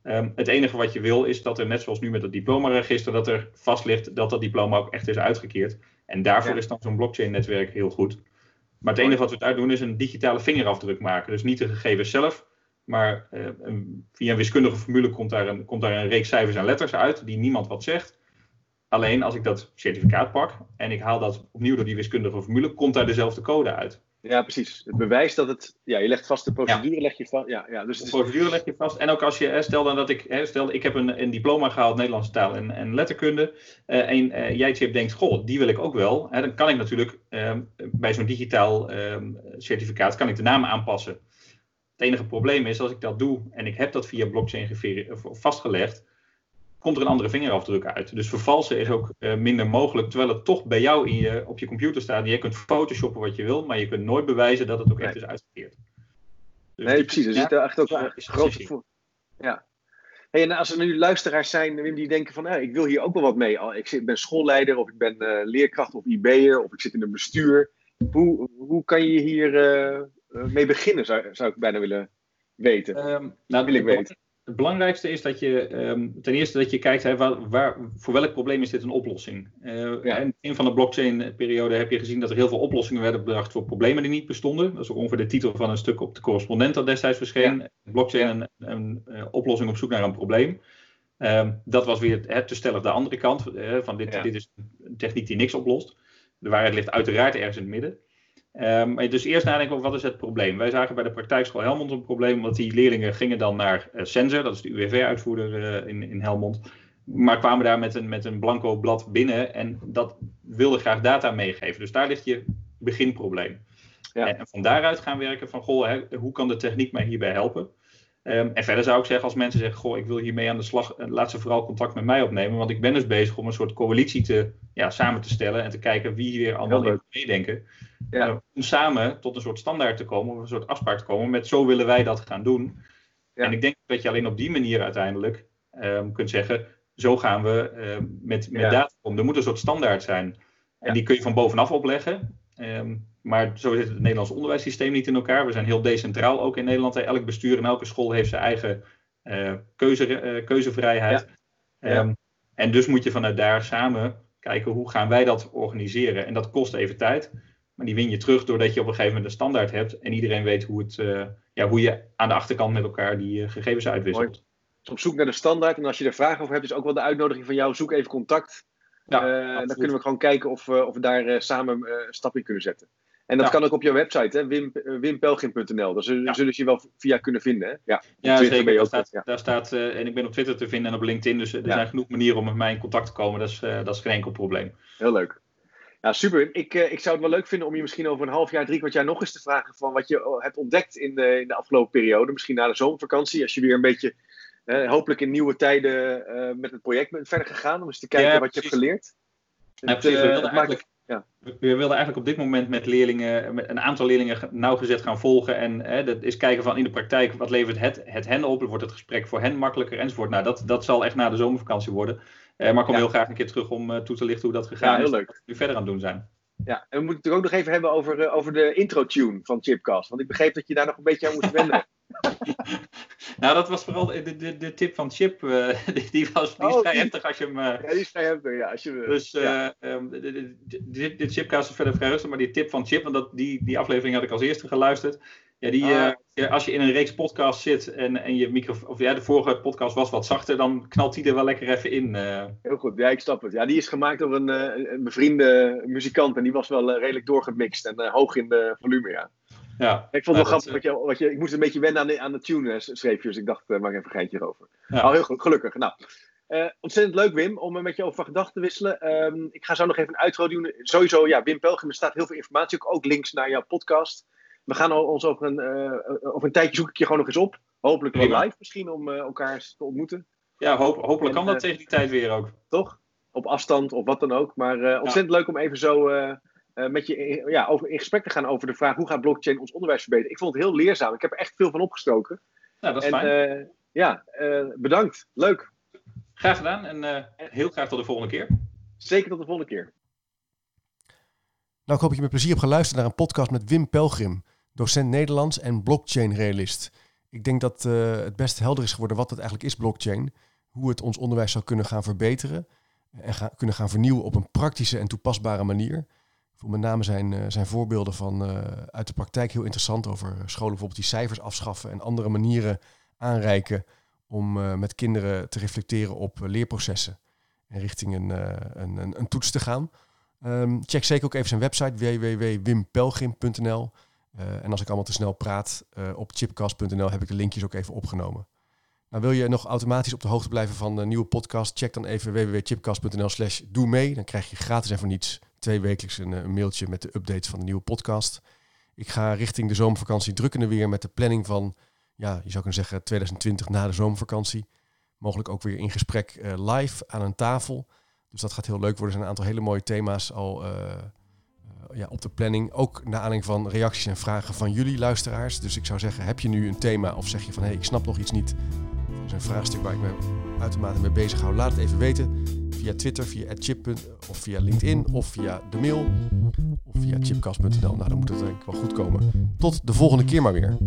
Um, het enige wat je wil is dat er, net zoals nu met het diplomaregister, dat er vast ligt dat dat diploma ook echt is uitgekeerd. En daarvoor ja. is dan zo'n blockchain-netwerk heel goed. Maar het enige wat we daar doen is een digitale vingerafdruk maken. Dus niet de gegevens zelf, maar uh, een, via een wiskundige formule komt daar, een, komt daar een reeks cijfers en letters uit die niemand wat zegt. Alleen als ik dat certificaat pak en ik haal dat opnieuw door die wiskundige formule, komt daar dezelfde code uit. Ja, precies. Het bewijs dat het. Ja, je legt vast de procedure, ja. leg je vast. Ja, ja, dus de procedure leg je vast. En ook als je. Stel dan dat ik. Stel, ik heb een, een diploma gehaald Nederlandse taal en, en letterkunde. Uh, en uh, jij, Chip, denkt: Goh, die wil ik ook wel. Hè, dan kan ik natuurlijk um, bij zo'n digitaal um, certificaat kan ik de naam aanpassen. Het enige probleem is als ik dat doe en ik heb dat via blockchain vastgelegd komt er een andere vingerafdruk uit. Dus vervalsen is ook uh, minder mogelijk, terwijl het toch bij jou in je, op je computer staat. Je kunt photoshoppen wat je wil, maar je kunt nooit bewijzen dat het ook echt is uitgekeerd. Dus nee, precies. Er zit er echt ook een grote voor. Ja. Hey, en als er nu luisteraars zijn die denken van, eh, ik wil hier ook wel wat mee. Ik ben schoolleider of ik ben uh, leerkracht of IB'er of ik zit in een bestuur. Hoe, hoe kan je hier uh, mee beginnen, zou, zou ik bijna willen weten. Um, nou, wil ik weten het belangrijkste is dat je um, ten eerste dat je kijkt hè, waar, waar, voor welk probleem is dit een oplossing. Uh, ja. In het van de blockchain-periode heb je gezien dat er heel veel oplossingen werden bedacht voor problemen die niet bestonden. Dat is ook ongeveer de titel van een stuk op de correspondent dat destijds verscheen. Ja. Blockchain een, een, een, uh, oplossing op zoek naar een probleem. Um, dat was weer het te stellig de andere kant. Uh, van dit, ja. dit is een techniek die niks oplost. De waarheid ligt uiteraard ergens in het midden. Um, dus eerst nadenken over wat is het probleem. Wij zagen bij de praktijkschool Helmond een probleem, want die leerlingen gingen dan naar uh, Sensor, dat is de UWV-uitvoerder uh, in, in Helmond, maar kwamen daar met een, met een blanco blad binnen en dat wilde graag data meegeven. Dus daar ligt je beginprobleem. Ja. En, en, van daaruit gaan werken van, goh, hè, hoe kan de techniek mij hierbij helpen? Um, en verder zou ik zeggen, als mensen zeggen, goh, ik wil hiermee aan de slag, laat ze vooral contact met mij opnemen, want ik ben dus bezig om een soort coalitie te, ja, samen te stellen en te kijken wie hier allemaal in meedenken. Ja. Uh, om samen tot een soort standaard te komen, of een soort afspraak te komen met zo willen wij dat gaan doen. Ja. En ik denk dat je alleen op die manier uiteindelijk um, kunt zeggen, zo gaan we uh, met, met ja. data om. Er moet een soort standaard zijn. En die kun je van bovenaf opleggen. Um, maar zo zit het Nederlands onderwijssysteem niet in elkaar. We zijn heel decentraal ook in Nederland. Elk bestuur en elke school heeft zijn eigen uh, keuze, uh, keuzevrijheid. Ja. Um, en dus moet je vanuit daar samen kijken hoe gaan wij dat organiseren. En dat kost even tijd. Maar die win je terug doordat je op een gegeven moment een standaard hebt en iedereen weet hoe, het, ja, hoe je aan de achterkant met elkaar die gegevens uitwisselt. Dus op zoek naar de standaard en als je er vragen over hebt, is ook wel de uitnodiging van jou, zoek even contact. Ja, dan kunnen we gewoon kijken of, of we daar samen een stap in kunnen zetten. En dat kan ook op jouw website, hè? Wim, wimpelgin.nl. Daar zullen, zullen ze je wel via kunnen vinden. Hè? Ja, ja zeker. Daar staat, daar staat uh, en ik ben op Twitter te vinden en op LinkedIn. Dus er zijn genoeg manieren om met mij in contact te komen. Dat is, uh, dat is geen enkel probleem. Heel leuk. Ja, super. Ik, ik zou het wel leuk vinden om je misschien over een half jaar, drie kwart jaar nog eens te vragen van wat je hebt ontdekt in de, in de afgelopen periode. Misschien na de zomervakantie, als je weer een beetje, hopelijk in nieuwe tijden met het project bent verder gegaan. Om eens te kijken wat je hebt geleerd. Ja, precies. We wilden eigenlijk ja. We, wilden eigenlijk op dit moment met leerlingen, met een aantal leerlingen nauwgezet gaan volgen. En hè, dat is kijken van in de praktijk, wat levert het, het hen op? Wordt het gesprek voor hen makkelijker enzovoort? Nou, dat, dat zal echt na de zomervakantie worden. Eh, maar ik kom heel graag een keer terug om toe te lichten hoe dat gegaan heel is. Leuk. we nu verder aan het doen zijn. Ja, en we moeten het ook nog even hebben over, uh, over de intro-tune van Chipcast. Want ik begreep dat je daar nog een beetje aan moest wennen. nou, dat was vooral de, de, de tip van Chip. Uh, die, die, was die oh, vrij heftig als je hem. Uh, ja, die is vrij heftig, ja. Als je, dus uh, um, dit, dit Chipcast is verder vrij rustig, maar die tip van Chip, want dat, die, die aflevering had ik als eerste geluisterd. Ja, die, ah. ja, als je in een reeks podcast zit en, en je microfoon, of ja, de vorige podcast was wat zachter, dan knalt die er wel lekker even in. Heel goed, ja, ik snap het. Ja, die is gemaakt door een, een bevriende muzikant en die was wel redelijk doorgemixt en hoog in de volume, ja. Ja, ik vond het wel grappig. Wat je, wat je, ik moest een beetje wennen aan de, aan de tune, schreef Dus ik dacht, uh, maak even een geintje over. Ja. Oh, heel goed, gelukkig. Nou, uh, ontzettend leuk, Wim, om met je over gedachten te wisselen. Um, ik ga zo nog even een uitro doen. Sowieso, ja, Wim Pelgrim, er staat heel veel informatie. Ook, ook links naar jouw podcast. We gaan ons over een, uh, over een tijdje zoek ik je gewoon nog eens op. Hopelijk weer live misschien, om elkaar te ontmoeten. Ja, hoop, hopelijk kan dat tegen die tijd weer ook. Toch? Op afstand of wat dan ook. Maar ontzettend leuk om even zo uh, met je ja, over, in gesprek te gaan over de vraag hoe gaat blockchain ons onderwijs verbeteren. Ik vond het heel leerzaam. Ik heb er echt veel van opgestoken. Ja, dat is en, fijn. Uh, ja, uh, bedankt. Leuk. Graag gedaan en heel graag tot de volgende keer. Zeker tot de volgende keer. Nou, ik hoop dat je met plezier hebt geluisterd naar een podcast met Wim Pelgrim, docent Nederlands en blockchain-realist. Ik denk dat het best helder is geworden wat het eigenlijk is, blockchain. Hoe het ons onderwijs zou kunnen gaan verbeteren en gaan, kunnen gaan vernieuwen op een praktische en toepasbare manier. Met name zijn, uh, zijn voorbeelden van, uh, uit de praktijk heel interessant over scholen bijvoorbeeld die cijfers afschaffen en andere manieren aanreiken om uh, met kinderen te reflecteren op leerprocessen en richting een, een, een, toets te gaan. Um, check zeker ook even zijn website www.wimpelgrim.nl. en als ik allemaal te snel praat, op chipcast.nl heb ik de linkjes ook even opgenomen. Nou, wil je nog automatisch op de hoogte blijven van de nieuwe podcast? Check dan even www.chipcast.nl slash doe mee. Dan krijg je gratis en voor niets twee wekelijks een, een, mailtje met de updates van de nieuwe podcast. Ik ga richting de zomervakantie drukkende weer met de planning van, ja, je zou kunnen zeggen 2020 na de zomervakantie. Mogelijk ook weer in gesprek uh, live aan een tafel. Dus dat gaat heel leuk worden. Er zijn een aantal hele mooie thema's al uh, ja, op de planning. Ook naar aanleiding van reacties en vragen van jullie luisteraars. Dus ik zou zeggen, heb je nu een thema of zeg je van hé, hey, ik snap nog iets niet. Dat is een vraagstuk waar ik me uitermate mee bezig hou. Laat het even weten via Twitter, via chip. of via LinkedIn of via de mail of via chipcast.nl. Nou, dan moet het denk ik wel goed komen. Tot de volgende keer maar weer.